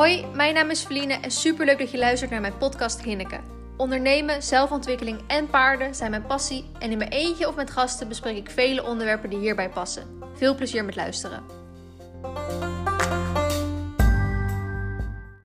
Hoi, mijn naam is Feline en superleuk dat je luistert naar mijn podcast Hinneke. Ondernemen, zelfontwikkeling en paarden zijn mijn passie en in mijn eentje of met gasten bespreek ik vele onderwerpen die hierbij passen. Veel plezier met luisteren.